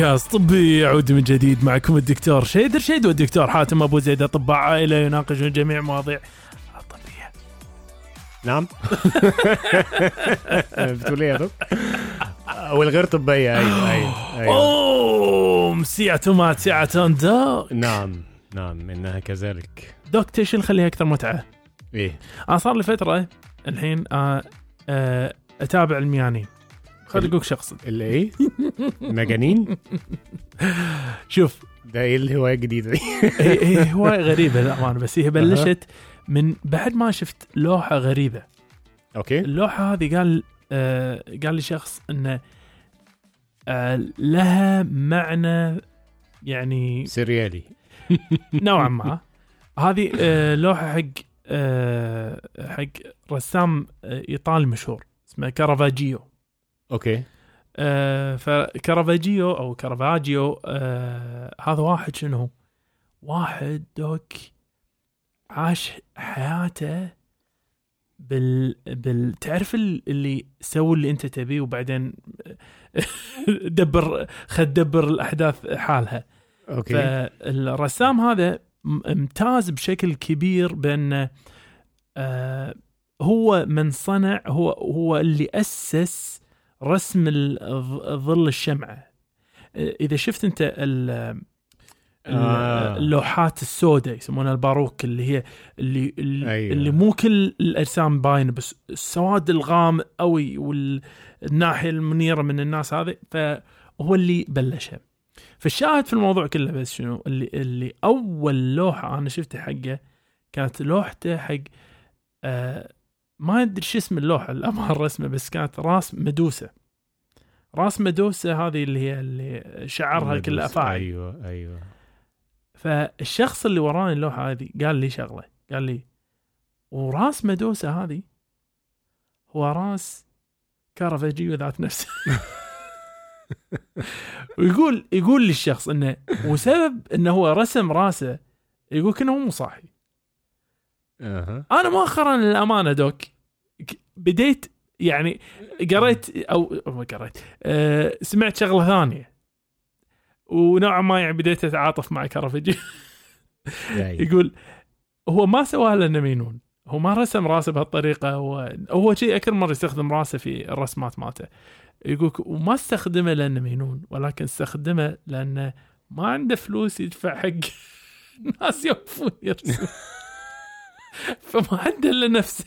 بودكاست طبي يعود من جديد معكم الدكتور شيدر شيد والدكتور حاتم أبو زيد أطباء عائلة يناقشون جميع مواضيع الطبية. نعم بتقول إيه دكتور؟ والغير طبية أيوه أيوه أيوه أوه سيعة مات سيعة دوك نعم نعم إنها كذلك دوك إيش اللي يخليها أكثر متعة؟ إيه أنا صار لي فترة الحين آه آه أتابع الميانين خليني أقول شخص اللي إيه؟ مجانين؟ شوف. ده إيه الهواية الجديدة دي؟ هي هواية غريبة للأمانة بس هي بلشت من بعد ما شفت لوحة غريبة. أوكي. اللوحة هذه قال آه قال لي شخص انه آه لها معنى يعني سريالي. نوعا ما. هذه آه لوحة حق آه حق رسام آه إيطالي مشهور اسمه كارافاجيو. أوكي. آه فكارافاجيو أو كارافاجيو آه هذا واحد شنو؟ واحد دوك عاش حياته بال بال تعرف ال- اللي سووا اللي أنت تبيه وبعدين دبر خد دبر الأحداث حالها. أوكي. فالرسام هذا م- امتاز بشكل كبير بأن آه هو من صنع هو هو اللي أسس رسم ظل الشمعة إذا شفت أنت آه. اللوحات السوداء يسمونها الباروك اللي هي اللي اللي, أيوة. اللي مو كل الأجسام باينة بس السواد الغامق قوي والناحية المنيرة من الناس هذه فهو اللي بلشها فالشاهد في الموضوع كله بس شنو اللي اللي أول لوحة أنا شفتها حقه كانت لوحته حق آه ما أدري شو اسم اللوحة الامانه الرسمه بس كانت راس مدوسة. راس مدوسة هذه اللي هي اللي شعرها كله أفاعي. أيوه أيوه. فالشخص اللي وراني اللوحة هذه قال لي شغلة قال لي وراس مدوسة هذه هو راس كارافاجيو ذات نفسه. ويقول يقول لي الشخص إنه وسبب إنه هو رسم راسه يقول كأنه مو صاحي. أها. أنا مؤخرا للأمانة دوك بديت يعني قريت أو ما قريت أه سمعت شغلة ثانية. ونوعا ما يعني بديت أتعاطف مع كرفجي. يقول هو ما سواها لأنه مينون. هو ما رسم راسه بهالطريقة هو هو شيء أكثر مرة يستخدم راسه في الرسمات مالته. يقول وما استخدمه لأنه مينون ولكن استخدمه لأنه ما عنده فلوس يدفع حق ناس يوقفون يرسم فما عنده إلا نفسه.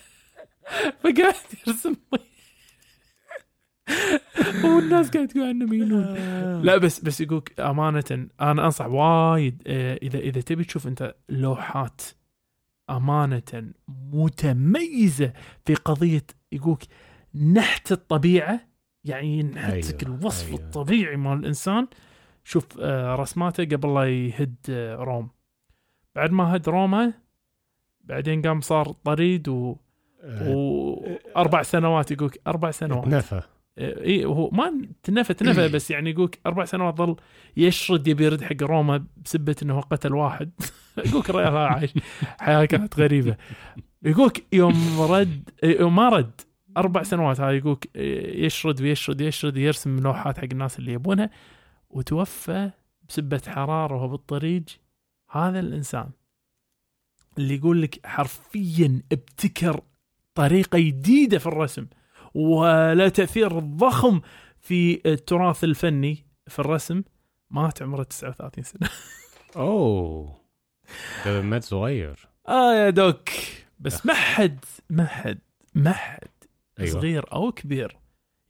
فقاعد يرسم. والناس قاعد تقول عنه مينون لا بس بس يقولك أمانة أنا أنصح وايد آه، إذا إذا تبي تشوف أنت لوحات أمانة متميزة في قضية يقولك نحت الطبيعة يعني نحتك أيوة، الوصف أيوة. الطبيعي مال الإنسان. شوف آه، رسماته قبل لا يهد آه، روم. بعد ما هد روما بعدين قام صار طريد و... آه، وأربع سنوات يقولك أربع سنوات. نفى اي هو ما تنفى تنفى بس يعني يقولك أربع سنوات ظل يشرد يبي يرد حق روما بسبة إنه قتل واحد. يقولك الرجال عايش حياة كانت غريبة. يقولك يوم رد يوم ما رد أربع سنوات هاي يقولك يشرد ويشرد يشرد يرسم لوحات حق الناس اللي يبونها وتوفى بسبة حرارة وهو بالطريق هذا الإنسان. اللي يقول لك حرفيا ابتكر طريقة جديدة في الرسم ولا تأثير ضخم في التراث الفني في الرسم. مات عمره 39 سنة. أوه. مات صغير. آه يا دوك. بس ما حد ما حد ما حد أيوة. صغير أو كبير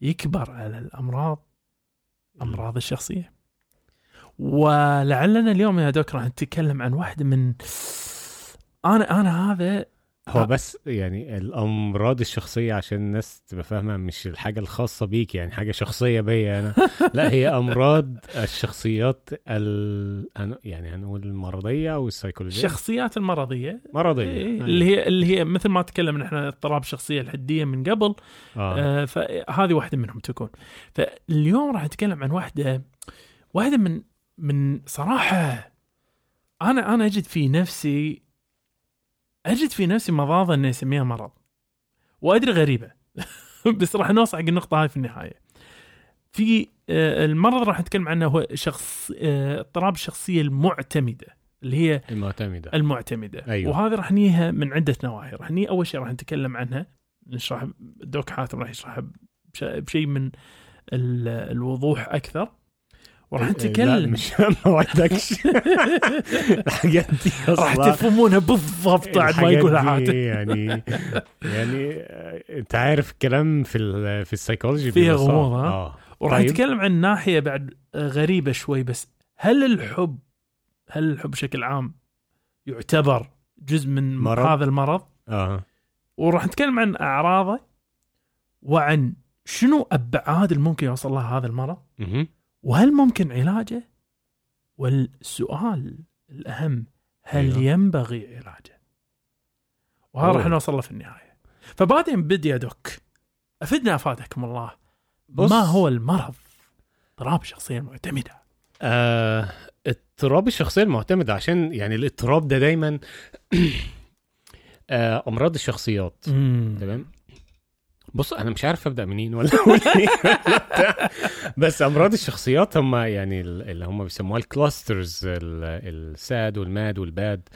يكبر على الأمراض أمراض الشخصية. ولعلنا اليوم يا دوك راح نتكلم عن واحدة من أنا أنا هذا هو. بس يعني الأمراض الشخصية عشان الناس تبقى فاهمة مش الحاجة الخاصة بيك يعني حاجة شخصية بيا أنا لا هي أمراض الشخصيات ال... يعني هنقول المرضيه أو السيكولوجيه الشخصيات المرضية مرضية إيه، أيوة. اللي هي اللي هي مثل ما تكلمنا إحنا اضطراب الشخصية الحدية من قبل آه. آه فهذه واحدة منهم تكون فاليوم راح نتكلم عن واحدة واحدة من من صراحة أنا أنا أجد في نفسي أجد في نفسي مضاضة إني أسميها مرض. وأدري غريبة. بس راح نوصل حق النقطة هاي في النهاية. في آه، المرض راح نتكلم عنه هو شخص آه، اضطراب الشخصيه المعتمدة اللي هي المعتمدة. المعتمدة. أيوة. وهذه راح نيها من عدة نواحي. راح ني أول شيء راح نتكلم عنها. نشرح دوك حاتم راح يشرحها بش- بشيء من ال- الوضوح أكثر. وراح نتكلم مش ما وعدكش الحاجات دي راح تفهمونها بالضبط بعد ما يقولها دي حاتم يعني يعني آه، أنت عارف الكلام في ال في السيكولوجي فيها. غموض، ها؟ آه وراح طيب. نتكلم عن ناحية بعد غريبة شوي بس هل الحب هل الحب بشكل عام يعتبر جزء من مرض؟ هذا المرض آه وراح نتكلم عن أعراضه وعن شنو أبعاد اللي ممكن يوصل لها هذا المرض. وهل ممكن علاجه؟ والسؤال الأهم هل أيوه. ينبغي علاجه؟ وهذا. راح نوصل له في النهاية. فبعدين بدي يا دوك أفدنا أفادكم الله. بص. ما هو المرض؟ اضطراب الشخصيه المعتمده آه، اضطراب الشخصية المعتمدة عشان يعني الاضطراب ده دايما آه، أمراض الشخصيات. تمام؟ بص أنا مش عارف أبدأ منين ولا إيه ولا. بس أمراض الشخصيات هم يعني ال- اللي هم بيسموها الكلاسترز الساد والماد والباد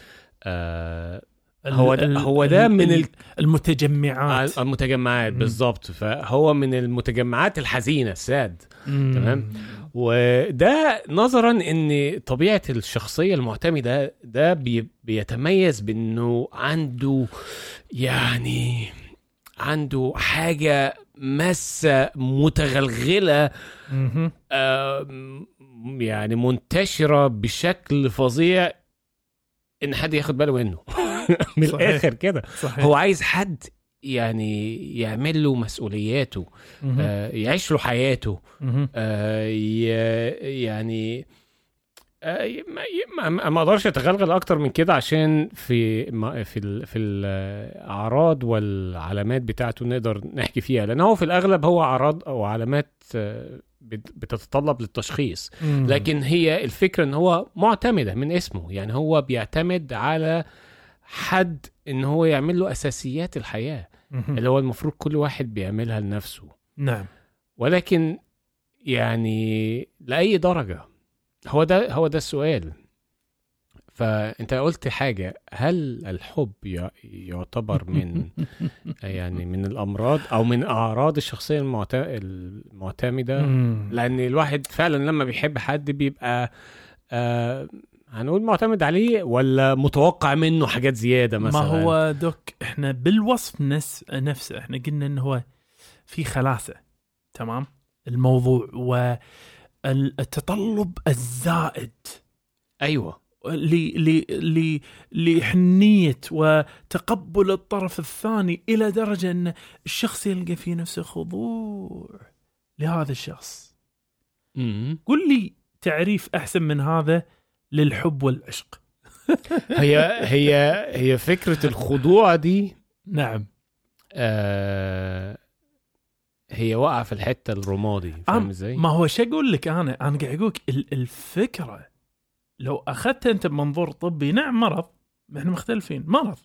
آه هو ده- هو ده من ال- المتجمعات المتجمعات مم. بالظبط فهو من المتجمعات الحزينة الساد. تمام. وده نظرا إن طبيعة الشخصية المعتمدة ده بي بيتميز بإنه عنده يعني عنده حاجة مسه متغلغلة يعني منتشرة بشكل فظيع إن حد ياخد باله منه من. الآخر كده هو عايز حد يعني يعمل له مسؤولياته. آه، يعيش له حياته. آه، يعني ما- ما أقدرش اتغلغل أكتر من كده عشان في ما- في ال في الاعراض والعلامات بتاعته نقدر نحكي فيها. لأن هو في الأغلب هو أعراض أو علامات آه، بت- بتتطلب للتشخيص. لكن هي الفكرة إن هو معتمدة من اسمه. يعني هو بيعتمد على حد إن هو يعمل له أساسيات الحياة. اللي هو المفروض كل واحد بيعملها لنفسه. نعم. ولكن يعني لأي درجة. هو ده هو ده السؤال. فأنت قلت حاجة هل الحب يعتبر من يعني من الأمراض أو من أعراض الشخصية المعت- المعتمدة؟ مم. لأن الواحد فعلا لما بيحب حد بيبقى آه هنقول معتمد عليه ولا متوقع منه حاجات زيادة مثلا؟ ما هو دوك إحنا بالوصف نفس نفسه إحنا قلنا إنه هو في خلاصة تمام؟ الموضوع والتطلب الزائد. أيوة. ل- ل- ل- لحنية وتقبل الطرف الثاني إلى درجة أن الشخص يلقى في نفسه خضوع لهذا الشخص. م- قل لي تعريف أحسن من هذا للحب والعشق. هي هي هي فكرة الخضوع دي نعم. آه هي واقعة في الحتة الرمادي فاهم إزاي؟ ما هو شو أقول لك أنا؟ أنا قاعد أقول لك ال- الفكرة لو أخذتها أنت بمنظور طبي نعم مرض إحنا مختلفين مرض.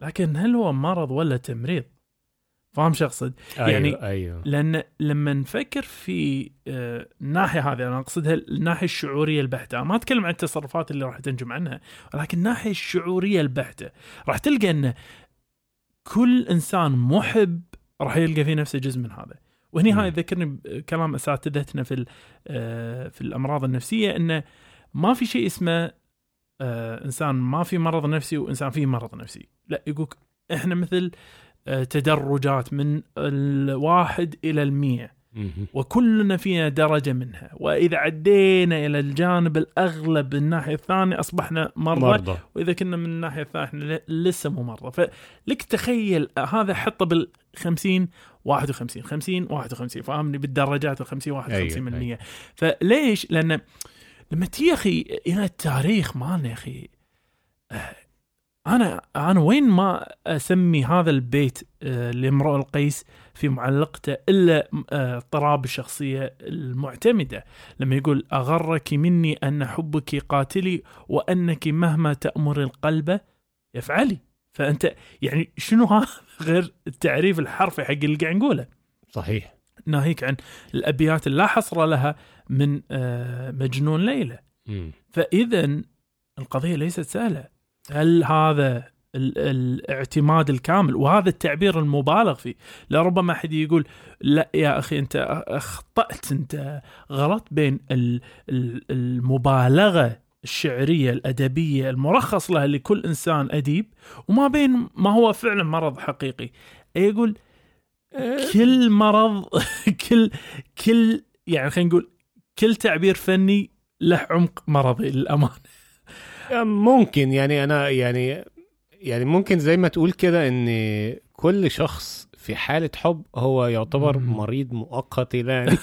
لكن هل هو مرض ولا تمريض؟ فاهم شو أقصد؟ أيوة يعني- أيوه. لأن لما نفكر في آه، الناحية هذه أنا أقصدها الناحية الشعورية البحتة، ما أتكلم عن التصرفات اللي راح تنجم عنها، ولكن الناحية الشعورية البحتة، راح تلقى أن كل إنسان محب راح يلقى في نفسه جزء من هذا. وهني. هاي ذكرني بكلام اساتذتنا في آه، في الأمراض النفسية إنه ما في شيء اسمه آه، إنسان ما في مرض نفسي وإنسان فيه مرض نفسي، لا يقول إحنا مثل آه، تدرجات من الواحد إلى المية. وكلنا فينا درجة منها. وإذا عدينا إلى الجانب الأغلب من الناحية الثانية أصبحنا مرضى, مرضى. وإذا كنا من الناحية الثانية إحنا لسه مو مرضى. فلك تخيل هذا حطه بال 50 51 50 51 فاهمني بالدرجات ال 50 51 من أيوة، 100 فليش؟ لأن لما تجي يا أخي إلى التاريخ مالنا يا أخي آه، أنا أنا وين ما أسمي هذا البيت آه، لامرؤ القيس في معلقته إلا آه، اضطراب الشخصية المعتمدة. لما يقول أغرك مني أن حبك قاتلي وأنك مهما تأمر القلب يفعلي. فأنت يعني شنو هذا غير التعريف الحرفي حق اللي قاعد نقوله. صحيح. ناهيك عن الأبيات اللي لا حصر لها من آه، مجنون ليلى. فاذا القضية ليست سهلة. هل هذا الاعتماد الكامل وهذا التعبير المبالغ فيه. لربما أحد يقول لا يا أخي أنت أخطأت أنت غلط بين ال- ال- المبالغة الشعرية الأدبية المرخص لها لكل إنسان أديب وما بين ما هو فعلا مرض حقيقي. يقول كل مرض كل كل يعني خلينا نقول كل تعبير فني له عمق مرضي للأمانة. ممكن يعني أنا يعني يعني ممكن زي ما تقول كده إن كل شخص في حالة حب هو يعتبر. مريض مؤقت إلى ان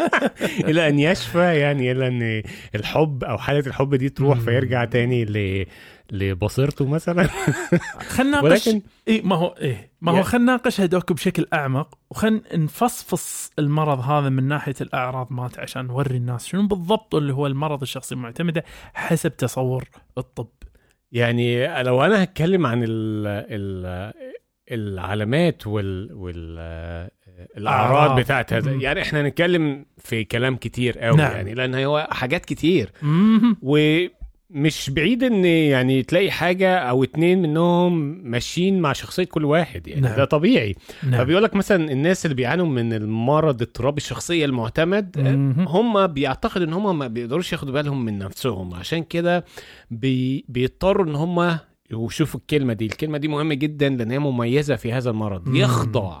إلى أن يشفى يعني إلى أن الحب أو حالة الحب دي تروح. فيرجع تاني ل لبصيرته مثلا خلينا نناقش ولكن إيه ما هو إيه ما هو يعني- خلينا نناقش هدوك بشكل أعمق وخلينا نفصفص المرض هذا من ناحية الأعراض مالته عشان نوري الناس شنو بالضبط اللي هو المرض الشخصي المعتمده حسب تصور الطب يعني لو أنا هتكلم عن ال ال العلامات وال وال الأعراض. بتاعت هذا. يعني إحنا هنتكلم في كلام كتير قوي نعم. يعني لأن هو حاجات كتير. ومش بعيد إن يعني تلاقي حاجة أو اتنين منهم ماشيين مع شخصية كل واحد يعني. نعم. ده طبيعي. نعم. فبيقول لك مثلا الناس اللي بيعانوا من المرض اضطراب الشخصية المعتمد مم. هم بيعتقد إن هم ما بيقدروش ياخدوا بالهم من نفسهم. عشان كده بي بيضطروا إن هم وشوفوا الكلمة دي. الكلمة دي مهمة جدا لأن هي مميزة في هذا المرض. مم. يخضع.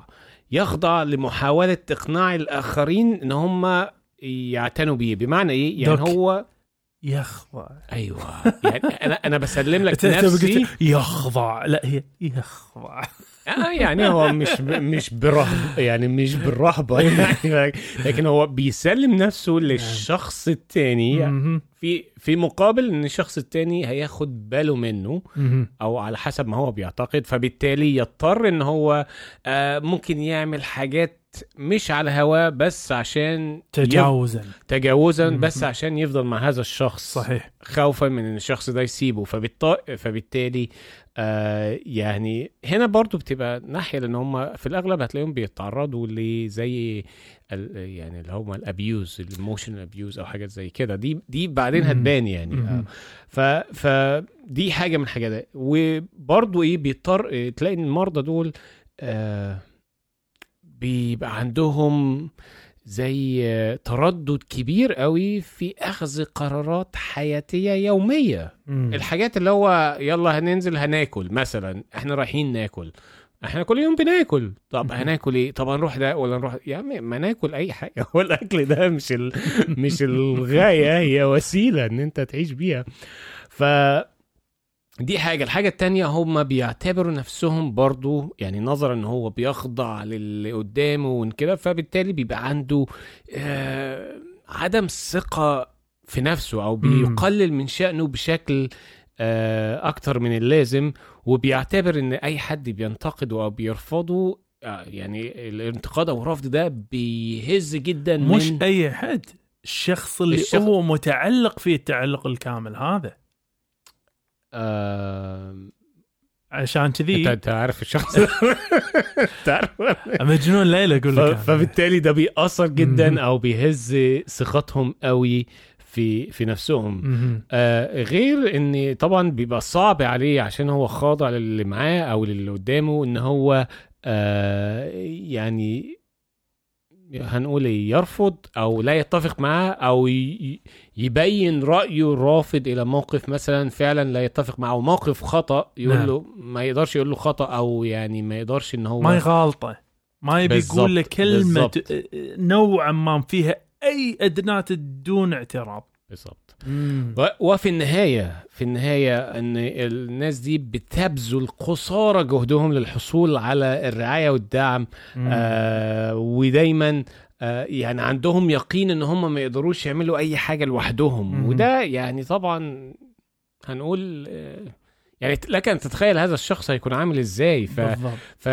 يخضع لمحاولة إقناع الآخرين إن هم يعتنوا بيه. بمعنى إيه؟ يعني دوك. هو يخضع أيوه. يعني أنا أنا بسلم لك نفسي. يخضع لا هي يخضع آه يعني هو مش مش برهب يعني مش بالرهبة. يعني لكن هو بيسلم نفسه للشخص التاني. في في مقابل إن الشخص التاني هياخد باله منه. أو على حسب ما هو بيعتقد فبالتالي يضطر إن هو آه ممكن يعمل حاجات مش على هواه بس عشان تجاوزا. يف- تجاوزا. بس عشان يفضل مع هذا الشخص. صحيح. خوفا من إن الشخص ده يسيبه. فبالط... فبالتالي آه يعني هنا برضو بتبقى ناحية لأن هم في الأغلب هتلاقيهم بيتعرضوا لزي ال... يعني اللي هم ال abuse ال emotional abuse أو حاجات زي كده. دي دي بعدين. هتبان يعني. آه. ف فدي حاجة من الحاجات وبرضو إيه بيضطر تلاقي المرضى دول آه بيبقى عندهم زي تردد كبير قوي في أخذ قرارات حياتية يومية. مم. الحاجات اللي هو يلا هننزل هناكل مثلا إحنا رايحين ناكل. إحنا كل يوم بناكل. طب. هناكل إيه؟ طب هنروح ده ولا نروح؟ يا عم ما ناكل أي حاجة. هو الأكل ده مش ال... مش الغاية هي وسيلة إن أنت تعيش بيها. ف دي حاجة. الحاجة التانية هم بيعتبروا نفسهم برضو يعني نظرا إن هو بيخضع للي قدامه وكده فبالتالي بيبقى عنده آه عدم ثقة في نفسه أو. بيقلل من شأنه بشكل آه أكتر من اللازم. وبيعتبر إن أي حد بينتقده أو بيرفضه آه يعني الانتقاد أو الرفض ده بيهز جدا مش من أي حد. الشخص اللي الشخص- هو متعلق فيه التعلق الكامل هذا. آه عشان كذي انت عارف الشخص تعرف مجنون ليلى أقول لك أنا. فبالتالي ده بيأثر. جدا أو بيهز ثقتهم قوي في في نفسهم. آه غير إن طبعا بيبقى صعب عليه عشان هو خاضع للي معاه أو للي قدامه إن هو آه يعني هنقول إيه يرفض أو لا يتفق معاه أو يبين رأيه الرافض إلى موقف مثلا فعلا لا يتفق معه موقف خطأ يقول نعم. له ما يقدرش يقول له خطأ أو يعني ما يقدرش إن هو ما يغالطه ما يبي يقول لك كلمة بالضبط. نوعا ما فيها أي ادنات دون اعتراض بالظبط وفي النهاية في النهاية أن الناس دي بتبذل قصارى جهدهم للحصول على الرعاية والدعم مم. آه ودايما آه يعني عندهم يقين إن هم ما يقدروش يعملوا أي حاجة لوحدهم مم. وده يعني طبعا هنقول آه يعني لك أن تتخيل هذا الشخص هيكون عامل إزاي ف, بالضبط ف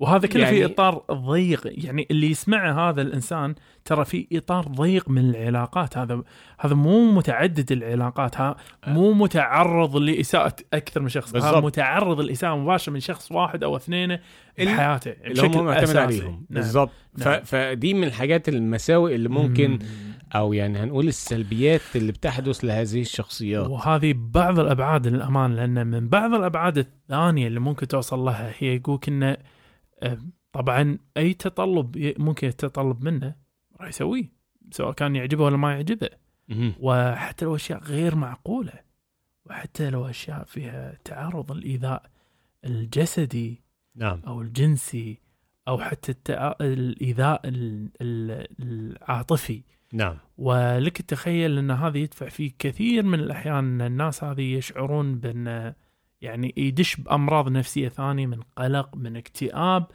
وهذا كله يعني- في إطار ضيق يعني اللي يسمعه هذا الإنسان ترى في إطار ضيق من العلاقات هذا هذا مو متعدد العلاقات ها مو متعرض لإساءة أكثر من شخص هذا بالضبط. متعرض للاساءه مباشرة من شخص واحد أو اثنين بحياته اللي هم معتمد. عليهم نعم. بالظبط ف... نعم. فدي من الحاجات المساوئ اللي ممكن مم. أو يعني هنقول السلبيات اللي بتحدث لهذه الشخصيات وهذه بعض الأبعاد للأمان لأن من بعض الأبعاد الثانية اللي ممكن توصل لها هي يقولك انه طبعا أي تطلب ممكن يتطلب منه راح يسويه سواء كان يعجبه ولا ما يعجبه. وحتى لو أشياء غير معقولة وحتى لو أشياء فيها تعرض الإيذاء الجسدي نعم أو الجنسي أو حتى. الإيذاء ال- ال- العاطفي نعم ولك تخيل إن هذا يدفع في كثير من الأحيان إن الناس هذه يشعرون بأن يعني يدش بأمراض نفسية ثانية من قلق من اكتئاب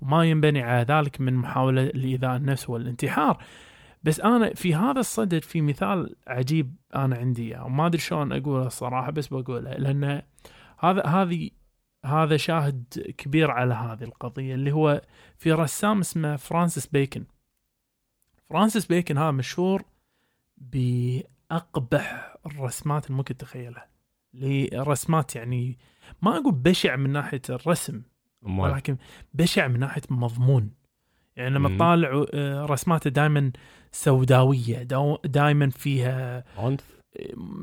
وما ينبني على ذلك من محاولة لإيذاء النفس والانتحار. بس أنا في هذا الصدد في مثال عجيب أنا عندي إياه وما أدري شلون أقوله الصراحة بس بقوله لأن هذا هذه هذا شاهد كبير على هذه القضية اللي هو في رسام اسمه فرانسيس بيكن. فرانسيس بيكن هذا مشهور بأقبح الرسمات اللي ممكن تتخيلها. لرسمات يعني ما أقول بشع من ناحية الرسم. ولكن بشع من ناحية المضمون يعني لما. تطالع آه، رسماته دائما سوداوية دائما فيها عنف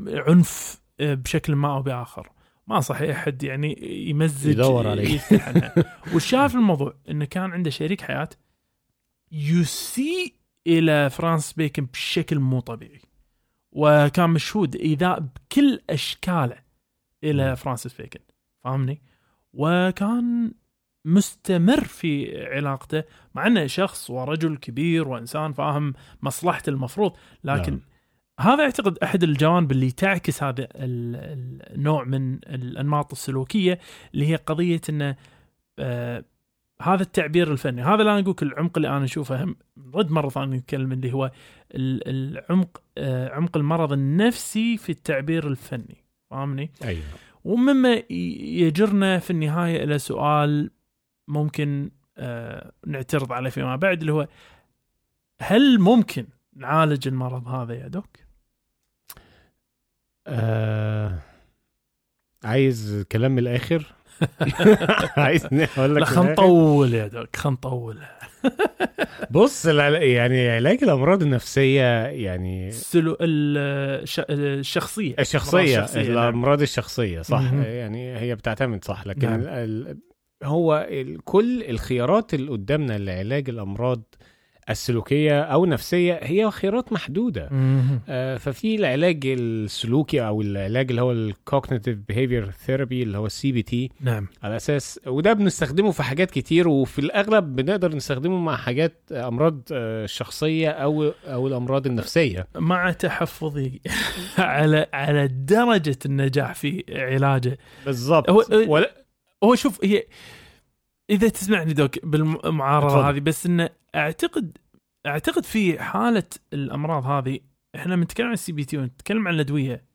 عنف آه، بشكل ما أو بآخر ما انصح اي أحد يعني يمزج يدور عليه. في الموضوع إنه كان عنده شريك حياة يسيء إلى فرانس بيكن بشكل مو طبيعي وكان مشهود ايذاء بكل أشكاله إلى. فرانسيس بيكن فاهمني وكان مستمر في علاقته مع إنه شخص ورجل كبير وإنسان فاهم مصلحته المفروض لكن نعم. هذا اعتقد أحد الجوانب اللي تعكس هذا ال- النوع من الأنماط السلوكية اللي هي قضية إنه آه هذا التعبير الفني هذا اللي أنا أقول العمق اللي أنا أشوفه هم رد مرة ثانية نتكلم اللي هو ال- العمق آه عمق المرض النفسي في التعبير الفني فاهمني؟ أيوه ومما يجرنا في النهاية إلى سؤال ممكن آه نعترض عليه فيما بعد اللي هو هل ممكن نعالج المرض هذا يا دوك؟ آه... عايز كلام من الآخر عايز أقول لك لا خلينا من الآخر؟ نطول يا دوك خلينا نطول بص يعني علاج الأمراض النفسية يعني السلو الش... الشخصية الشخصية الشخصية، نعم. الامراض الشخصية صح. يعني هي بتعتمد صح لكن نعم. ال... هو ال... كل الخيارات اللي قدامنا لعلاج الأمراض السلوكية أو النفسيه هي خيارات محدودة. آه، ففي العلاج السلوكي أو العلاج اللي هو ال cognitive behavior therapy اللي هو ال CBT نعم. على أساس وده بنستخدمه في حاجات كتير وفي الأغلب بنقدر نستخدمه مع حاجات آه، أمراض آه، شخصية أو أو الأمراض النفسية. مع تحفظي على على درجة النجاح في علاجه. بالظبط هو- ولا هو شوف هي إذا تسمعني doc بالمعارضة. هذه بس انه أعتقد أعتقد في حالة الأمراض هذه إحنا بنتكلم عن ال CBT ونتكلم عن الأدوية.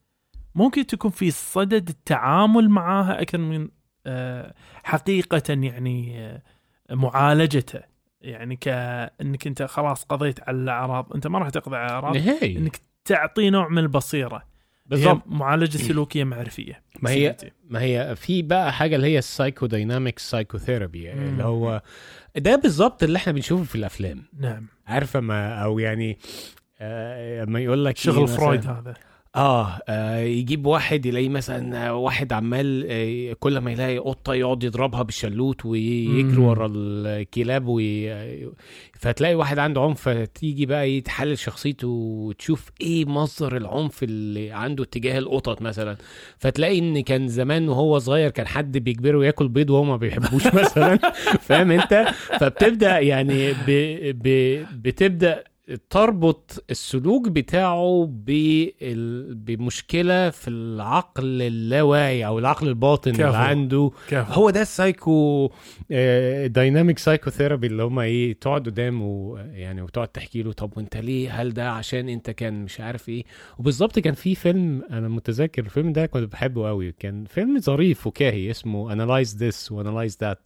ممكن تكون في صدد التعامل معاها أكثر من آه، حقيقة يعني آه، معالجته. يعني كانك أنت خلاص قضيت على الأعراض. أنت ما راح تقضي على الأعراض. نهائي إنك تعطيه نوع من البصيرة. بالظبط هي معالجة سلوكية معرفية ما هي-. ما هي في بقى حاجة اللي هي ال psychodynamic psychotherapy. اللي هو ده بالظبط اللي إحنا بنشوفه في الأفلام. نعم. عارفة ما أو يعني آه، يقول لك إيه شغل مثلاً- فرويد هذا. آه, آه يجيب واحد يلاقي مثلا واحد عمال آه، كل ما يلاقي قطة يقعد يضربها بالشلوت ويجري. ورا الكلاب وي... فتلاقي واحد عنده عنف فتيجي بقى يتحلل شخصيته وتشوف إيه مصدر العنف اللي عنده اتجاه القطط مثلا. فتلاقي إن كان زمان وهو صغير كان حد بيجبره ياكل بيض وهو ما بيحبوش مثلا. فاهم أنت؟ فبتبدأ يعني ب... ب... بتبدأ تربط السلوك بتاعه. بمشكلة في العقل اللاواعي أو العقل الباطن كفو. اللي عنده. كيف هو ده ال psychodynamic psychotherapy اللي هم إيه تقعد قدامه يعني وتقعد تحكي له طب وأنت ليه؟ هل ده عشان أنت كان مش عارف إيه؟ وبالظبط كان في فيلم أنا متذكر الفيلم ده كنت بحبه قوي كان فيلم ظريف فكاهي اسمه Analyze This و Analyze That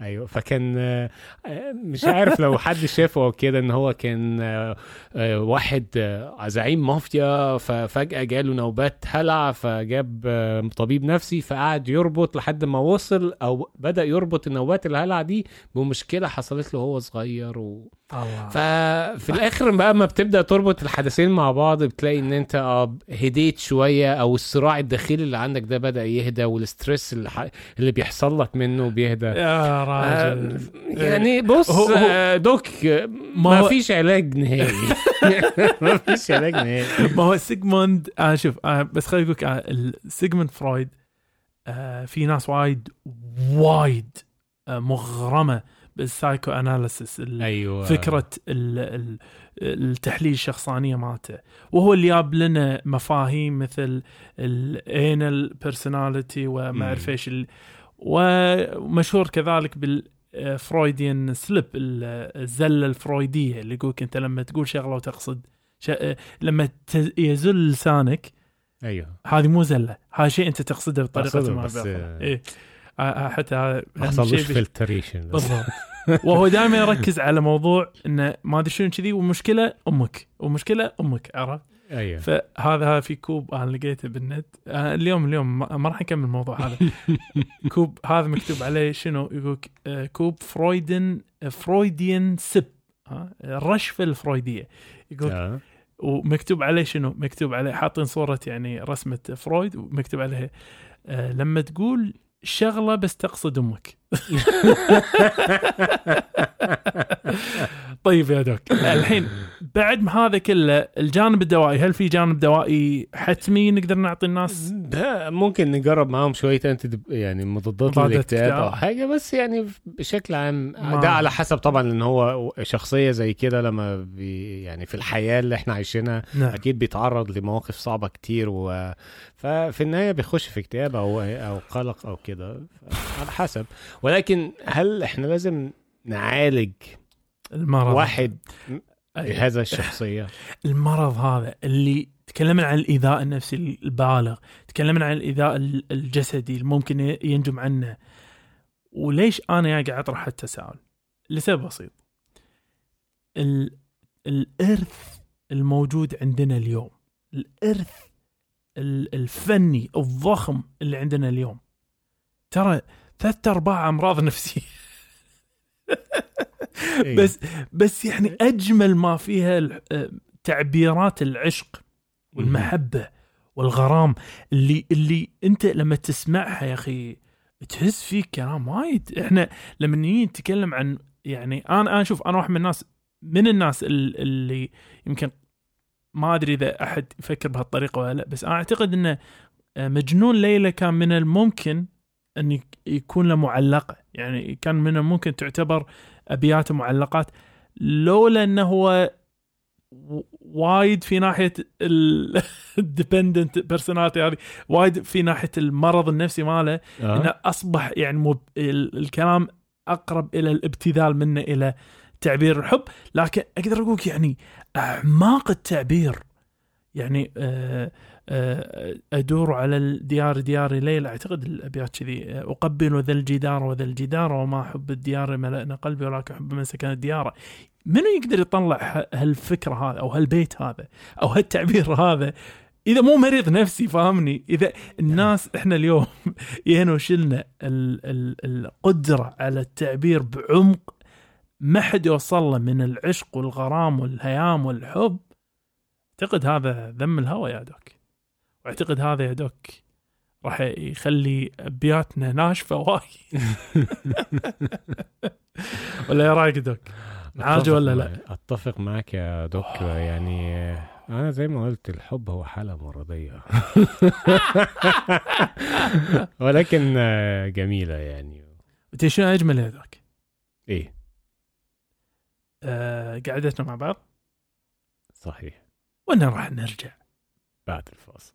أيوه فكان آه، مش عارف لو حد شافه أو كده إن هو كان واحد آه، زعيم مافيا ففجاه جاله نوبات هلع فجاب آه، طبيب نفسي فقعد يربط لحد ما وصل أو بدأ يربط النوبات الهلع دي بمشكلة حصلت له وهو صغير و... ففي الآخر بقى ما بتبدأ تربط الحدثين مع بعض بتلاقي إن أنت آه هديت شوية أو الصراع الداخلي اللي عندك ده بدأ يهدى والستريس اللي, ح... اللي بيحصل لك منه بيهدى. يا راجل. آه، يعني بص هو- هو- آه، doc آه، ما ما فيش علاج نهائي. ما فيش علاج نهائي. ما هو سيجموند أنا شوف أنا بس خليني أقول لك آه، سيجموند فرويد آه، في ناس وايد وايد آه، مغرمة بال psychoanalysis أيوه. فكرة ال- ال- التحليل الشخصانية مالته. وهو اللي جاب لنا مفاهيم مثل ال anal personality وما أعرف. إيش ومشهور كذلك بال Freudian slip الزلة الفرويدية اللي يقولك أنت لما تقول شغلة وتقصد ش... لما ت- يزل لسانك أيوه. هذه مو زلة هذا شيء أنت تقصده بطريقة ما بس، بيخلع. آه، آه، حتى بش- filtration بالضبط. وهو دائما يركز على موضوع إنه ما أدري شنو كذي والمشكلة أمك. ومشكله أمك عرفت؟ أيوه. فهذا هذا في كوب أنا لقيته بالنت. آه، اليوم اليوم ما راح نكمل الموضوع هذا. كوب هذا مكتوب عليه شنو؟ يقول كوب Freudian Freudian sip. الرشفة الفرويدية. يقول. ومكتوب عليه شنو؟ مكتوب عليه حاطين صورة يعني رسمة فرويد ومكتوب عليها لما تقول شغلة بس تقصد أمك. طيب يا دوك. الحين بعد ما هذا كله الجانب الدوائي هل في جانب دوائي حتمي نقدر نعطي الناس؟ ده ممكن نجرب معاهم شوية انت يعني مضادات مضادات للاكتئاب اكتئاب. أو حاجة بس يعني بشكل عام ما- ده على حسب طبعا ان هو شخصية زي كده لما بي يعني في الحياة اللي إحنا عايشينها نعم. أكيد بيتعرض لمواقف صعبة كتير و... ففي النهاية بيخش في اكتئاب أو أو قلق أو كده. ف- على حسب. ولكن هل إحنا لازم نعالج المرض. واحد. بهذا الشخصية؟ المرض هذا اللي تكلمنا عن الإيذاء النفسي البالغ تكلمنا عن الإيذاء ال- الجسدي اللي ممكن ي- ينجم عنه. وليش أنا قاعد أطرح التساؤل؟ لسبب بسيط. ال... الإرث الموجود عندنا اليوم الإرث ال- الفني الضخم اللي عندنا اليوم ترى ثلاث أرباع أمراض نفسية. إيه. بس بس يعني أجمل ما فيها آه، تعبيرات العشق والمحبة والغرام اللي اللي أنت لما تسمعها يا أخي تحس فيك كلام وايد. إحنا لما نيجي نتكلم عن يعني أنا أنا شوف أنا واحد من الناس من الناس ال- اللي يمكن ما أدري إذا أحد يفكر بهالطريقة ولا لأ بس أنا أعتقد إنه آه، مجنون ليلى كان من الممكن أن يك- يكون له معلقه يعني كان من الممكن تعتبر أبيات معلقات لولا إنه هو وايد في ناحية ال dependent personality هذه وايد في ناحية المرض النفسي ماله آه. إنه أصبح يعني مب... ال- الكلام أقرب إلى الابتذال منه إلى تعبير الحب لكن أقدر أقول يعني أعماق التعبير يعني آه، آه، أدور على الديار ديار ليلى. أعتقد الأبيات كذي. آه، أقبل ذا الجدار وذا الجدار وما حب الديار ملأنا قلبي ولكن حب من سكن الديار. منو يقدر يطلع ه- هالفكره هذا أو هالبيت هذا أو هالتعبير هذا إذا مو مريض نفسي فاهمني؟ إذا الناس إحنا اليوم ال- ال- القدرة على التعبير بعمق. ما حد يوصل له من العشق والغرام والهيام والحب. أعتقد هذا ذم الهوى يا دوك. وأعتقد هذا يا دوك راح يخلي ابياتنا ناشفة وايد. ولا يا رأيك دوك؟ عاجي ولا لا؟ أتفق معاك يا دوك. يعني أنا زي ما قلت الحب هو حالة مرضية. ولكن جميلة يعني. شنو أجمل يا doc؟ إيه. آه قعدتنا مع بعض؟ صحيح. وأنا راح نرجع؟ بعد الفاصل.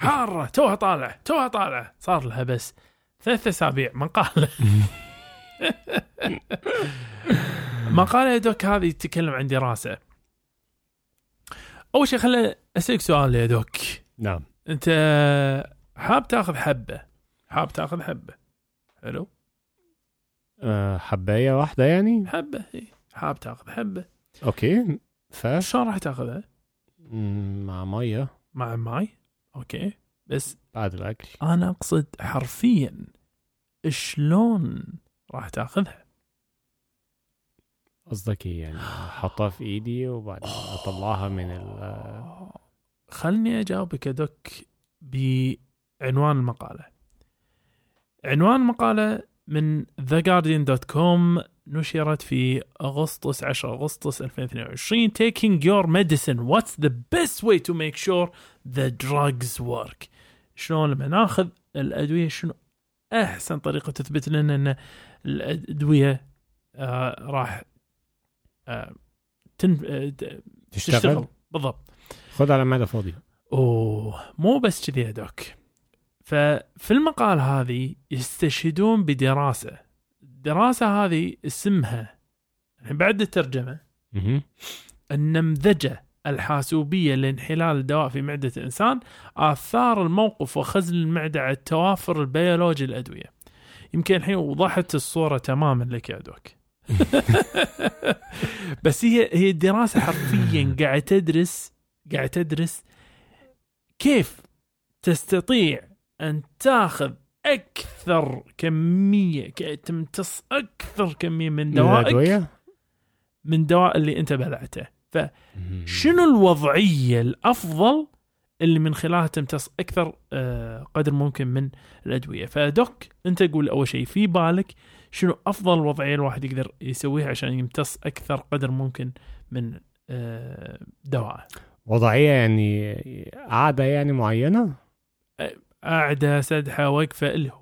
حارة توها طالع توها طالع. صار لها بس ثلاث أسابيع. مقالة مقالة يا doc هذه تتكلم عن دراسة أول شيء خليني أسألك سؤال يا doc. نعم. أنت حاب تاخذ حبة؟ حاب تاخذ حبة؟ حلو. أه حبايه واحدة يعني؟ حبة إي. حاب تاخذ حبة. okay ف؟ شلون راح تاخذها؟ مع مية. مع ماي؟ okay. بس بعد الأكل. أنا أقصد حرفيا شلون راح تأخذها؟ قصدك إيه يعني؟ أحطها في إيدي وبعدين أطلعها من ال خلني أجاوبك يا دوك بعنوان المقالة. عنوان المقالة من theguardian.com نشرت في أغسطس 10 أغسطس 2022 taking your medicine. What's the best way to make sure the drugs work? شلون لما ناخذ الأدوية شنو أحسن طريقة تثبت لنا إن الأدوية آه راح آه تن... آه تشتغل؟ تشتغل. بالضبط. خد على معده فاضيه أوه مو بس كذي يا دوك. ففي المقال هذه يستشهدون بدراسة. الدراسة هذه اسمها الحين بعد الترجمة. النمذجة الحاسوبية لانحلال الدواء في معدة الإنسان آثار الموقف وخزن المعدة على التوافر البيولوجي للأدوية يمكن الحين وضحت الصورة تماما لك يا دوك بس هي هي الدراسه حرفيا قاعدة تدرس قاعدة تدرس كيف تستطيع أن تاخذ أكثر كمية تمتص أكثر كمية من دوائك من دواء اللي أنت بلعته. مهم. شنو الوضعية الأفضل اللي من خلالها تمتص أكثر آه، قدر ممكن من الأدوية؟ فدوك أنت قول أول شيء في بالك شنو أفضل وضعية الواحد يقدر يسويها عشان يمتص أكثر قدر ممكن من آه، دواء وضعية يعني قاعدة يعني معينة؟ قاعدة سدحه واقفه اللي هو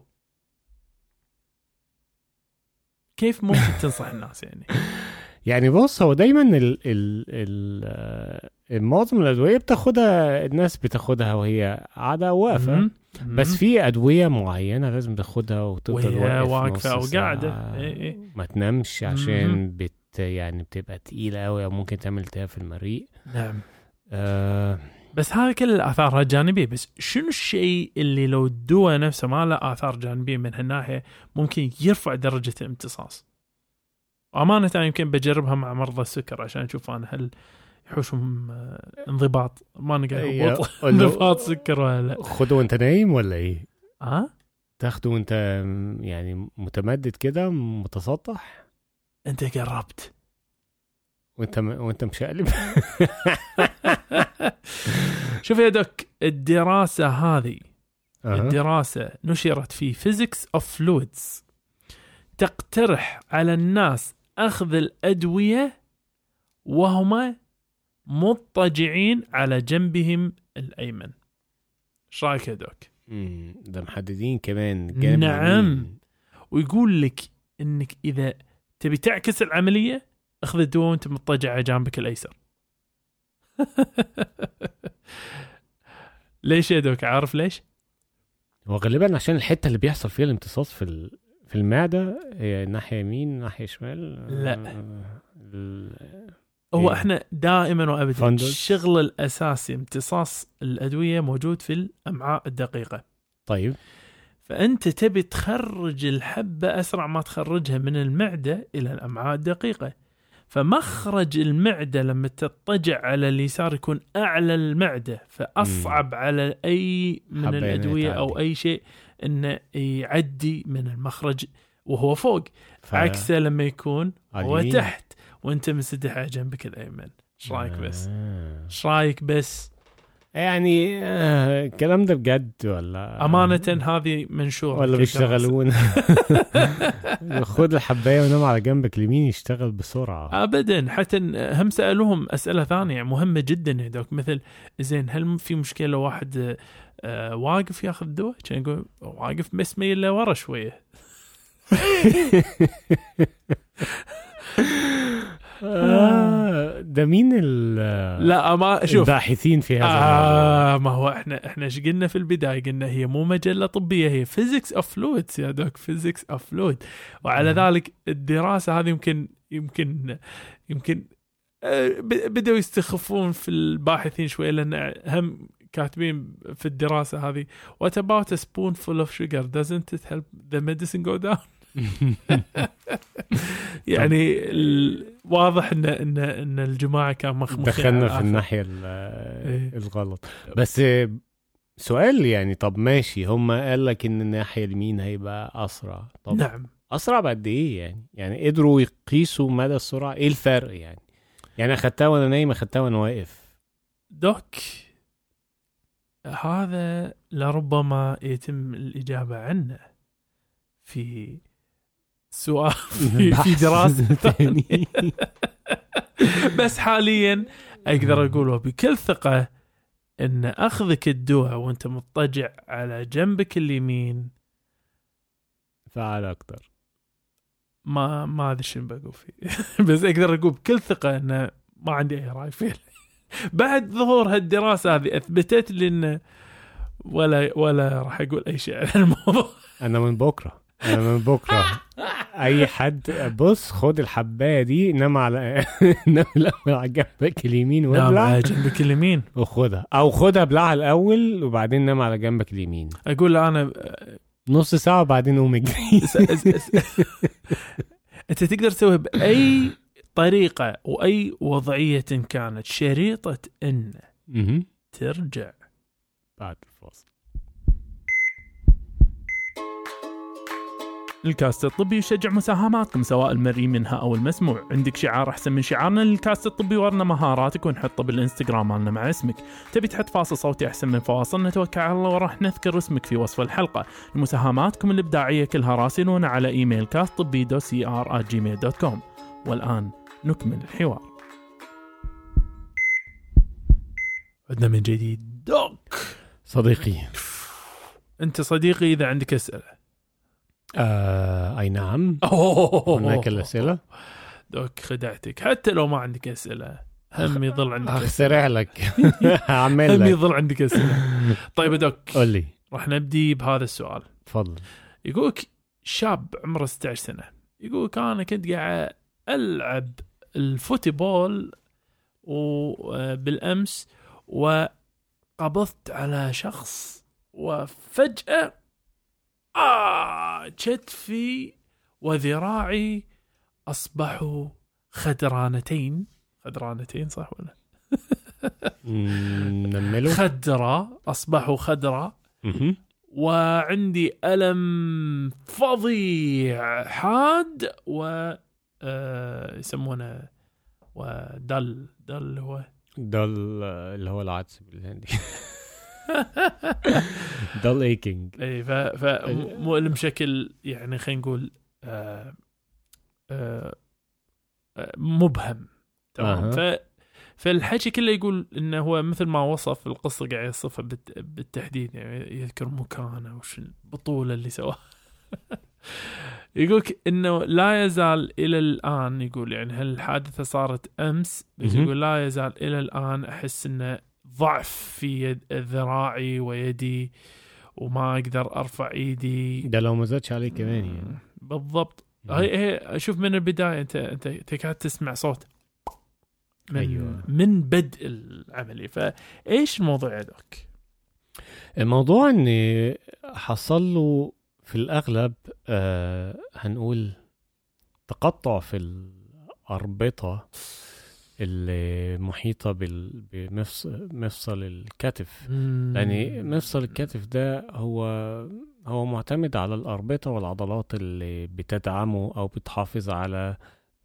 كيف ممكن تنصح الناس يعني يعني بص هو دايما ال ال ال آه، معظم الأدوية بتاخدها الناس بتاخدها وهي قاعدة واقفة. بس في أدوية معينة لازم تاخدها وتفضل وهي واقف واقفة نص أو قاعدة. ساعة. إيه إيه. ما تنامش عشان. بت يعني بتبقى تقيلة قوي أو ممكن تعمل التهاب في المريء نعم آه بس هذا كل اثارها جانبيه بس شنو الشيء اللي لو الدواء نفسه ما له آثار جانبية من هالناحية ممكن يرفع درجة الامتصاص؟ أمانة يمكن بجربها مع مرضى السكر عشان أشوف أنا هل يحوشهم آه، انضباط. ما نقدر إيه، انضباط سكر ولا لا. خده وأنت نايم ولا إيه؟ ها تاخده وأنت م- يعني متمدد كده متسطح أنت قربت. وانت م... وانت مشقلب شوف يا دوك الدراسة هذه أها. الدراسة نشرت في Physics of Fluids تقترح على الناس أخذ الأدوية وهما مضطجعين على جنبهم الأيمن إيش رأيك يا دوك؟ ده محددين كمان نعم. ويقول لك إنك إذا تبي تعكس العملية أخذ الدواء وانت مضطجع على جانبك الأيسر ليش يا دوك عارف ليش؟ وغالبا عشان الحتة اللي بيحصل فيها الامتصاص في ال... في المعدة هي ناحية يمين ناحية شمال لا. ال- هو إيه. إحنا دائما وابدا. الشغل الأساسي امتصاص الأدوية موجود في الأمعاء الدقيقة طيب فأنت تبي تخرج الحبة أسرع ما تخرجها من المعدة إلى الأمعاء الدقيقة فمخرج المعدة لما تضطجع على اليسار يكون أعلى المعدة فأصعب على أي من حبة يعني الأدوية أو تعدي. أي شيء إنه يعدي من المخرج وهو فوق ف... عكسه لما يكون هو. تحت وأنت منسدح على جنبك الأيمن إيش رأيك بس؟ آه. إيش رأيك بس؟ يعني آه، الكلام ده بجد ولا؟ أمانة هذه منشوره ولا. بيشتغلون؟ خد الحباية ونام على جنبك اليمين يشتغل بسرعة. ابدا. حتى هم سألوهم أسئلة ثانية مهمة جدا يا doc مثل زين هل في مشكلة واحد آه، واقف ياخذ دواء؟ كان يقول واقف بس ميل لورا شوية. آه، ده مين ال لا ما شوف. الباحثين في هذا آه ما هو إحنا إحنا إيش قلنا في البداية؟ قلنا هي مو مجلة طبية هي Physics of Fluids يا doc Physics of Fluid وعلى مم. ذلك الدراسة هذه يمكن يمكن يمكن آه، بدأوا يستخفون في الباحثين شوي لأن هم كاتبين في الدراسة هذه what about a spoonful of sugar? Doesn't it help the medicine go down? يعني واضح ان ان إن الجماعة كان مخمخين دخلنا في. الناحية ال- إيه. الغلط. بس سؤال يعني طب ماشي هم قال لك إن الناحية اليمين هيبقى أسرع. طب نعم. أسرع بقد إيه يعني؟ يعني قدروا يقيسوا مدى السرعة. إيه الفرق يعني؟ يعني أخدتها وأنا نايم أخدتها وأنا واقف. دوك هذا لربما يتم الإجابة عنه في سؤال في, في دراسة. ثانية بس حاليا أقدر أقوله بكل ثقة أن أخذك الدواء وأنت مضطجع على جنبك اليمين فعال أكتر ما ما أدري شنو بقول فيه. بس أقدر أقول بكل ثقة انه ما عندي أي رأي فيه. بعد ظهور هالدراسة هذه أثبتت لي انه ولا ولا راح أقول أي شيء عن الموضوع. أنا من بكرة. من بكرة. أي حد بص خد الحباية دي نام على نام الأول على جنبك اليمين وابلع. على جنبك اليمين. وخدها. أو خدها أبلعها الأول وبعدين نام على جنبك اليمين. أقول أنا نص ساعة وبعدين قوم أجري. أنت تقدر تسويها بأي طريقة وأي وضعية كانت شريطة ان. ترجع. بعد الفاصل. الكاست الطبي يشجع مساهماتكم سواء المرئي منها أو المسموع، عندك شعار أحسن من شعارنا للكاست الطبي ورنا مهاراتك ونحطه بالإنستغرام مالنا مع اسمك، تبي تحط فاصل صوتي أحسن من فواصل؟ نتوكل على الله وراح نذكر اسمك في وصف الحلقة، مساهماتكم الإبداعية كلها راسلونا على إيميل كاست طبي dot cr Gmail dot com، والآن نكمل الحوار. عدنا من جديد. doc! صديقي. أنت صديقي إذا عندك أسئلة. آه أي نعم. هناك الأسئلة؟ doc خدعتك. حتى لو ما عندك أسئلة هم يظل عندك أسئلة. اخترع لك. هعمل هم لك. يظل عندك أسئلة. طيب دوك قول لي. راح نبدي بهذا السؤال. تفضل. يقولك شاب عمره 16 سنة. يقولك أنا كنت قاعد ألعب الفوتبول وبالامس وقبضت على شخص وفجأة آه كتفي وذراعي أصبحوا خدرانتين. خدرانتين صح ولا؟ نمله خدرة أصبحوا خدرة. وعندي ألم فظيع حاد و آه، يسمونه ودل دل هو. ده ال- اللي هو العدس بالهندي. ده الايكينج إي ف فمؤلم بشكل يعني خلينا نقول آه، آه، آه، مبهم. تمام. ف فالحكي كله يقول إنه هو مثل ما وصف القصة قاعد يوصفها بالت- بالتحديد يعني يذكر مكانه وش البطوله اللي سواها يقولك إنه لا يزال إلى الآن يقول يعني هل الحادثه صارت أمس. يقول لا يزال إلى الآن أحس إنه ضعف في يد ذراعي ويدي وما أقدر أرفع إيدي. ده لو ما زادش عليه كمان يعني. بالضبط. هي هي شوف من البداية انت انت تكاد تسمع صوت. من أيوة. من بدء العملية. فإيش الموضوع يا دوك؟ الموضوع ان حصل له في الأغلب آه هنقول تقطع في الأربطة. بال- بمفصل مفصل الكتف. يعني مفصل الكتف ده هو هو معتمد على الأربطة والعضلات اللي بتدعمه أو بتحافظ على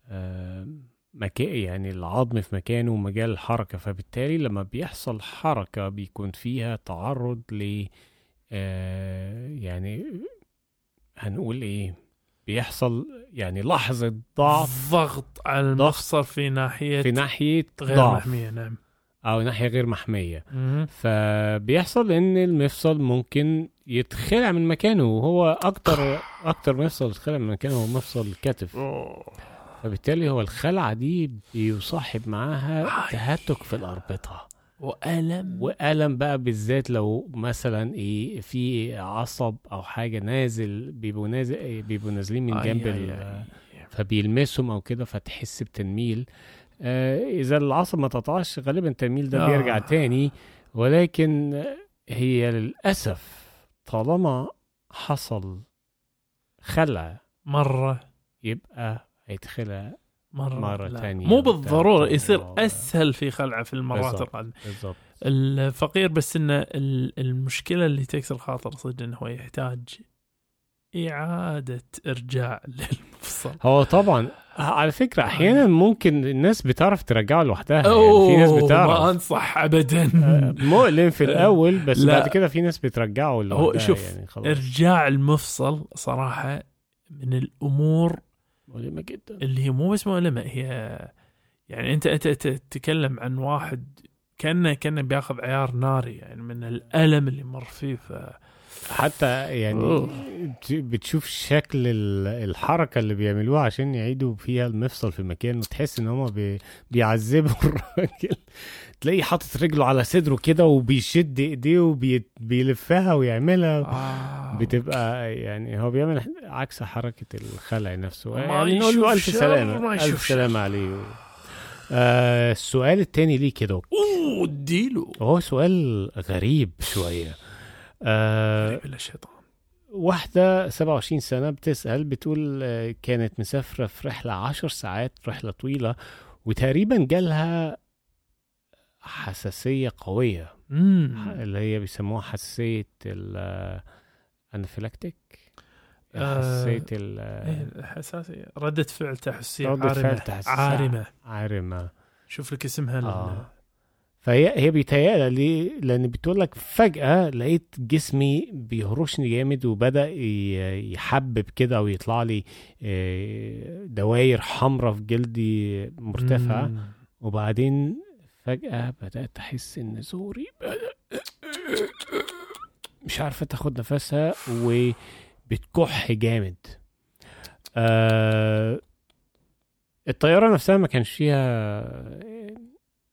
آه، مكان يعني العظم في مكانه ومجال الحركة. فبالتالي لما بيحصل حركة بيكون فيها تعرض ل آه يعني هنقول إيه؟ بيحصل يعني لحظة ضعف ضغط على المفصل في ناحية في ناحية غير ضعف محمية نعم أو ناحية غير محمية مهم. فبيحصل إن المفصل ممكن يتخلع من مكانه وهو أكتر أكتر مفصل يتخلع من مكانه هو مفصل الكتف. فبالتالي هو الخلعة دي بيصاحب معاها. تهتك في الأربطة وألم وألم بقى بالذات لو مثلا إيه في عصب أو حاجة نازل بيبقوا نازل إيه بيبقوا نازلين من جنب آي آي. فبيلمسهم أو كده فتحس بتنميل آه إذا العصب ما تقطعش غالبا التنميل ده آه. بيرجع تاني ولكن هي للأسف طالما حصل خلع مرة يبقى هيتخلع مرة, مرة لا. تانية مو. بالضرورة يصير آه. أسهل في خلعه في المرات. القادمة بالضبط الفقير بس إنه ال- المشكلة اللي تكسر خاطر صدق إنه هو يحتاج إعادة إرجاع للمفصل هو طبعا على فكرة أحيانا ممكن الناس بتعرف ترجعه لوحدها يعني في ناس أوه ما بتعرف أنصح أبدا آه، مؤلم في الأول بس لا. بعد كده في ناس بترجعه لوحدها شوف، يعني خلاص إرجاع المفصل صراحة من الأمور مؤلمة جدا اللي هي مو بس مؤلمة هي يعني أنت أنت أنت تتكلم عن واحد كأنه كأنه بيأخذ عيار ناري يعني من الألم اللي مر فيه ف حتى يعني أوه. بت- بتشوف شكل ال- الحركة اللي بيعملوها عشان يعيدوا فيها المفصل في مكانه تحس إن بي بيعذبوا الراجل تلاقيه حاطط رجله على صدره كده وبيشد ايديه وبيلفها ويعملها. آه. بتبقى يعني هو بيعمل عكس حركة الخلع نفسه. ما يعني نقول له ما ألف يشوف سلامة عليه. آه السؤال التاني ليه كده؟ أوه اديله. وهو سؤال غريب شوية. آه غريب الا الشيطان. واحدة 27 سنة بتسأل بتقول آه، كانت مسافرة في رحلة 10 ساعات رحلة طويلة وتقريبا جالها حساسية قوية امم اللي هي بيسموها حساسية الانفلاكتيك آه، حساسية ال- إيه، ردة فعل تحسية ردة عارمة فعل تحسية. عارمة عارمة شوف لك اسمها آه. فهي هي بيتهيألها ليه؟ لأن بتقول لك فجأة لقيت جسمي بيهرشني جامد وبدأ يحبب كده أو يطلع لي آه، دواير حمراء في جلدي مرتفعة مم. وبعدين فجأة بدأت أحس إن زوري مش عارفة تاخد نفسها وبتكح جامد. آه الطيارة نفسها ما كانش فيها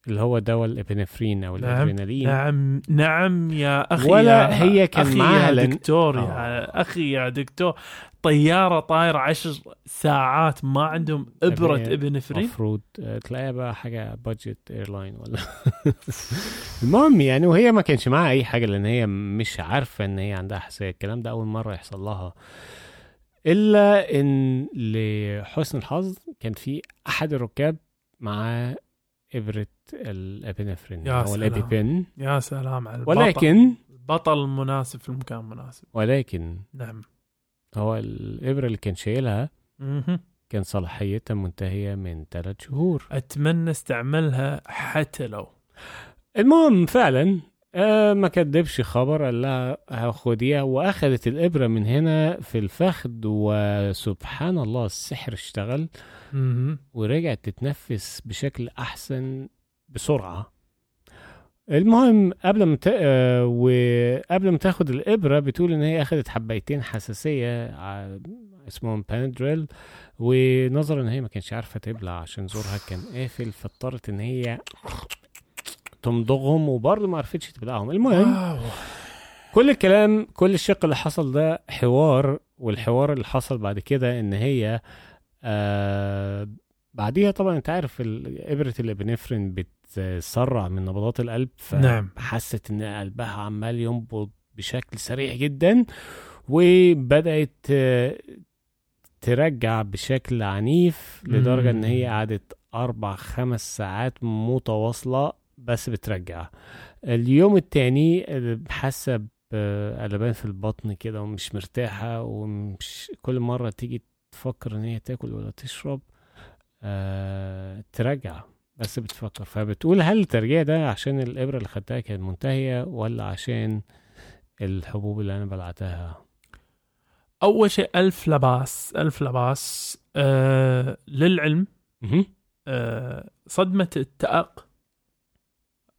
اللي هو دواء الإبنفرين أو نعم. الأدرينالين. نعم. نعم يا أخي ولا يا هي كان أخي معاها يا دكتور آه. يا أخي يا دكتور. طيارة طايرة عشر ساعات ما عندهم إبرة إبنفرين؟ المفروض تلاقيها بقى حاجة budget airline ولا المهم يعني وهي ما كانش معاها أي حاجة لأن هي مش عارفة إن هي عندها حساسية. الكلام ده أول مرة يحصل لها. إلا إن لحسن الحظ كان في أحد الركاب معاه إبرة الابنفرين أو سلام. الأبيبين. يا سلام على البطل. ولكن البطل المناسب في المكان المناسب ولكن نعم. هو الإبرة اللي كان شايلها. كان صلاحيتها منتهية من ثلاث شهور. أتمنى استعملها حتى لو. المهم فعلا آه ما كدبش خبر قال لها هاخديها واخدت الإبرة من هنا في الفخذ وسبحان الله السحر اشتغل. ورجعت تتنفس بشكل أحسن بسرعة المهم قبل ما. آه وقبل ما تاخد الإبرة بتقول إن هي اخدت حبيتين حساسية ع- اسمهم بانادريل ونظرا إن هي ما كانش عارفة تبلع عشان زورها كان قافل فاضطرت إن هي تمضغهم وبرضه ما عرفتش تبلعهم المهم. كل الكلام كل الشق اللي حصل ده حوار والحوار اللي حصل بعد كده إن هي آه بعديها طبعا أنت عارف إبرة الإبنفرين بتسرع من نبضات القلب نعم. فحست إن قلبها عمال ينبض بشكل سريع جدا وبدأت ترجع بشكل عنيف لدرجة إن هي. قعدت أربع خمس ساعات متواصلة بس بترجع. اليوم التاني حاسة بقلبان في البطن كده ومش مرتاحة ومش كل مرة تيجي تفكر إن هي تاكل ولا تشرب آه ترجع بس بتفكر. فبتقول هل الترجيع ده عشان الإبرة اللي خدتها كانت منتهية ولا عشان الحبوب اللي أنا بلعتها؟ أول شيء ألف لباس ألف لباس آه للعلم. آه صدمة التأق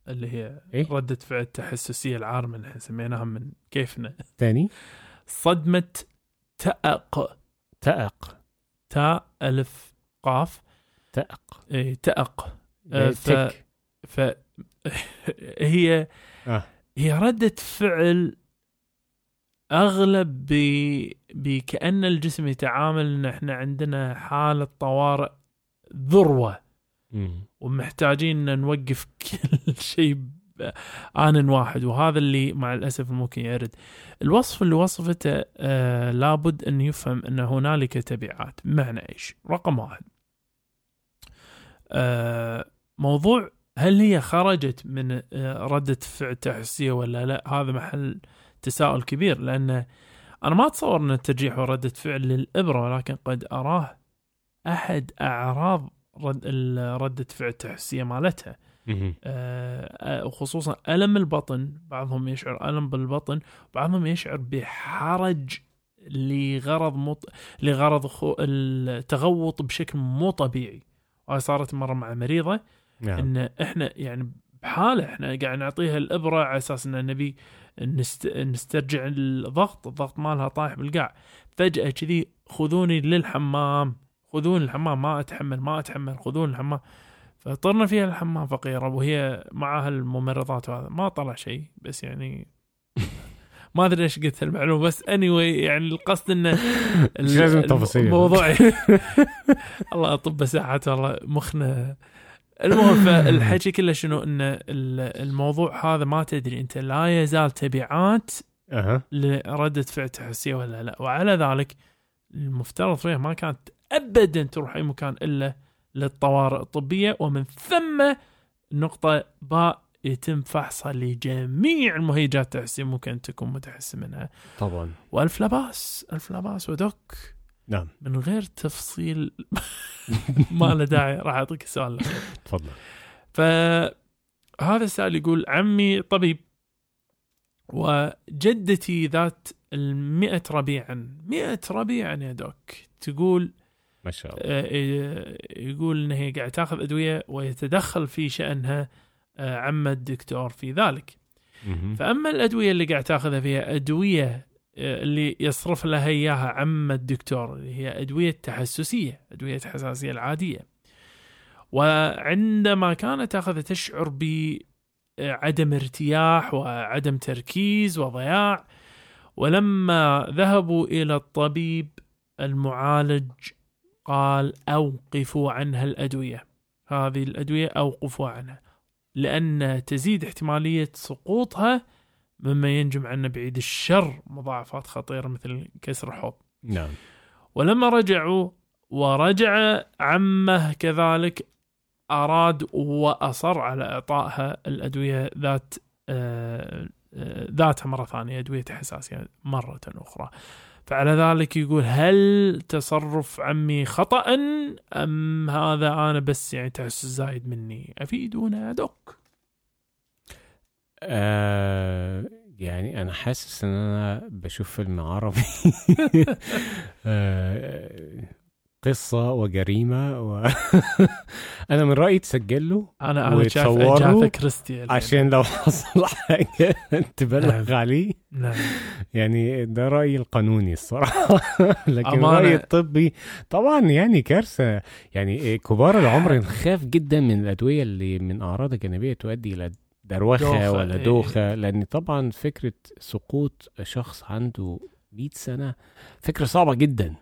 اللي هي إيه؟ ردة فعل التحسسية العارمة اللي إحنا سميناها من كيفنا. تاني صدمة تأق. تأق. تاء ألف قاف. تأق. إيه تأق. آه ف- تك. ف هي آه. هي ردة فعل أغلب ب... بكأن الجسم يتعامل إن إحنا عندنا حالة طوارئ ذروة. ومحتاجين إن نوقف كل شيء آن واحد وهذا اللي مع الأسف ممكن يرد. الوصف اللي وصفته آه لابد إن يفهم إن هنالك تبعات، بمعنى إيش؟ رقم واحد آه موضوع هل هي خرجت من آه ردة فعل تحسية ولا لا؟ هذا محل تساؤل كبير لأن أنا ما أتصور إن الترجيح هو ردة فعل للإبرة ولكن قد أراه أحد أعراض رد ردة فعل التحسية مالتها. مهم. آه، وخصوصا ألم البطن بعضهم يشعر ألم بالبطن بعضهم يشعر بحرج لغرض مط... لغرض خو... التغوط بشكل مو طبيعي. وهاي صارت مرة مع مريضة نعم. إن إحنا يعني بحالة إحنا قاعد نعطيها الإبرة على أساس إن نبي نست... نسترجع الضغط الضغط مالها طايح بالقاع. فجأة كذي خذوني للحمام. خذوني الحمام ما أتحمل ما أتحمل خذوني الحمام. فطرنا فيها الحمام فقيره وهي معها الممرضات وهذا. ما طلع شيء بس يعني ما أدري ليش قلت المعلومة بس اني anyway يعني القصد إنه لازم تفاصيل. الموضوع الله طب ساعات والله مخنا. المهم فالحكي كله شنو؟ إن ال- الموضوع هذا ما تدري أنت لا يزال تبعات لردة فعل تحسية ولا لا. وعلى ذلك المفترض فيها ما كانت ابدا تروح أي مكان إلا للطوارئ الطبية ومن ثم نقطة باء يتم فحصها لجميع المهيجات التحسسية ممكن تكون متحسس منها. طبعا. وألف لا باس ألف لا باس ودك نعم. من غير تفصيل ما له داعي راح أعطيك السؤال. تفضل. فهذا السائل يقول عمي طبيب وجدتي ذات المئة ربيعا. مئة ربيعا يا دوك. تقول ما شاء الله. آه، يقول إن هي قاعد تاخذ أدوية ويتدخل في شأنها آه، عم الدكتور في ذلك. فأما الأدوية اللي قاعد تاخذها فيها أدوية آه، اللي يصرف لها إياها عم الدكتور اللي هي أدوية تحسسية أدوية حساسية العادية. وعندما كانت تاخذها تشعر بعدم ارتياح وعدم تركيز وضياع ولما ذهبوا إلى الطبيب المعالج قال أوقفوا عنها الأدوية. هذه الأدوية أوقفوا عنها لأن تزيد احتمالية سقوطها مما ينجم عنا بعيد الشر مضاعفات خطيرة مثل كسر الحوض نعم. ولما رجعوا ورجع عمه كذلك أراد وأصر على إعطائها الأدوية ذات آه، آه، ذاتها مرة ثانية أدوية حساسية مرة أخرى. فعلى ذلك يقول هل تصرف عمي خطأ؟ أم هذا أنا بس يعني تحس زايد مني؟ أفيدونا دوك آه يعني أنا حاسس إن أنا بشوف فيلم عربي. آه قصة وجريمة و... أنا من رأيي تسجل له أنا أنا شايف كريستي. عشان لو حصل حاجة تبلغ نعم. عليه نعم يعني ده رأيي القانوني الصراحة لكن أمانة. رأيي الطبي طبعا يعني كارثة يعني كبار العمر نخاف جدا من الأدوية اللي من أعراض جانبية تؤدي إلى دروخة دوخة، ولا إيه. دوخة لأن طبعا فكرة سقوط شخص عنده 100 سنة فكرة صعبة جدا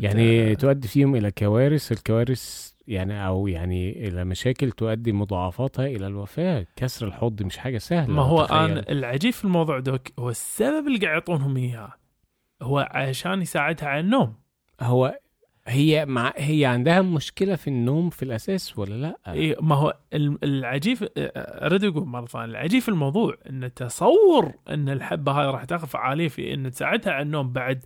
يعني تؤدي فيهم إلى كوارث الكوارث يعني أو يعني إلى مشاكل تؤدي مضاعفاتها إلى الوفاة كسر الحوض مش حاجة سهلة ما هو. أنا العجيب في الموضوع دوك هو السبب اللي قاعد يعطونهم إياه هو عشان يساعدها على النوم هو هي مع هي عندها مشكلة في النوم في الأساس ولا لأ؟ إيه ما هو ال- العجيب أريد أقول مرة ثانية العجيب في الموضوع إن تصور إن الحبة هاي راح تاخذ فعاليه في إن تساعدها على النوم بعد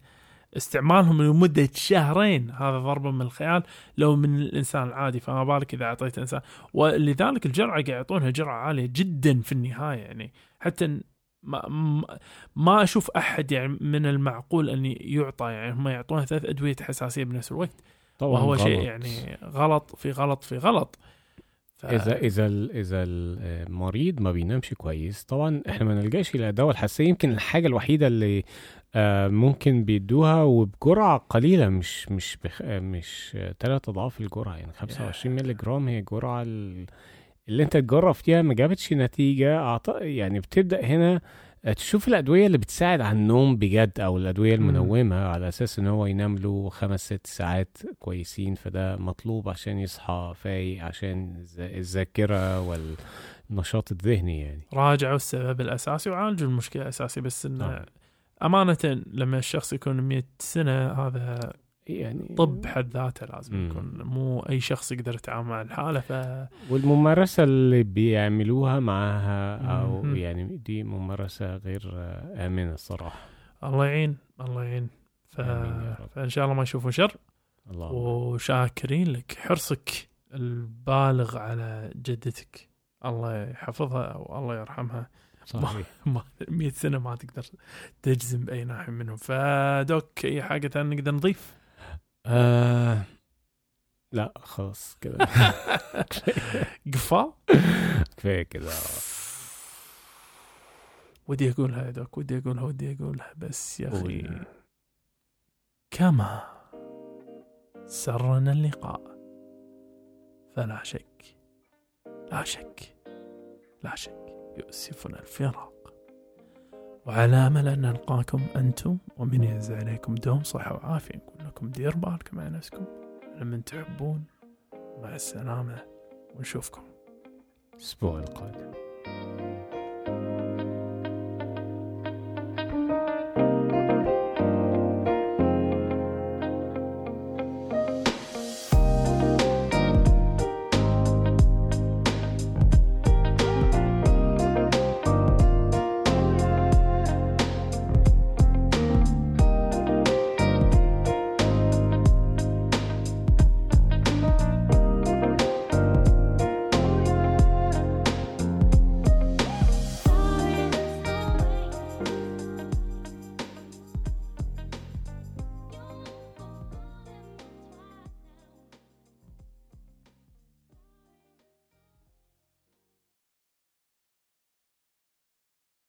استعمالهم لمدة شهرين. هذا ضرب من الخيال لو من الإنسان العادي. فما بالك إذا أعطيت إنسان. ولذلك الجرعة قاعد يعطونها جرعة عالية جدا في النهاية يعني. حتى ما ما أشوف أحد يعني من المعقول أن يعطى يعني. هم يعطونه ثلاث أدوية حساسية بنفس الوقت. طبعا وهو غلط. شيء يعني غلط في غلط في غلط. ف... إذا إذا إذا المريض ما بينامش كويس طبعا إحنا ما نلجاش إلى دواء الحساسية. يمكن الحاجة الوحيدة اللي ممكن بيدوها وبجرعة قليلة مش مش بخ... آه، مش ثلاث أضعاف الجرعة. يعني 25 مللي جرام هي الجرعه ال- اللي انت تجرب فيها ما جابتش نتيجة. أعط... يعني بتبدأ هنا تشوف الأدوية اللي بتساعد على النوم بجد أو الأدوية مم. المنومة على أساس إن هو ينام له خمس ست ساعات كويسين. فده مطلوب عشان يصحى فايق عشان الذ- الذاكرة والنشاط الذهني يعني. راجعوا السبب الأساسي وعالجوا المشكلة الاساسيه بس انه. أمانة لما الشخص يكون 100 سنة هذا يعني طب بحد ذاته لازم مم. يكون مو أي شخص يقدر يتعامل مع الحالة ف والممارسة اللي بيعملوها معاها أو مم. يعني دي ممارسة غير آمنة الصراحه الله يعين الله يعين. ف... فإن شاء الله ما يشوفون شر. الله وشاكرين لك حرصك البالغ على جدتك. الله يحفظها والله يرحمها. صحيح ما 100 سنة ما تقدر تجزم بأي ناحية منهم. فدوك أي حاجة ثانية نقدر نضيف؟ آه لا خلاص كده قفال كفاية كده ودي اقولها يا دوك ودي اقولها ودي اقولها بس يا أخي. كما سرنا اللقاء. فلا شك لا شك لا شك. يؤسفنا الفراق. وعلى أمل أن نلقاكم أنتم ومن يعز عليكم دوم صحة وعافية. نقول لكم دير بالكم على نفسكم على من تحبون. مع السلامة. ونشوفكم. الأسبوع القادم.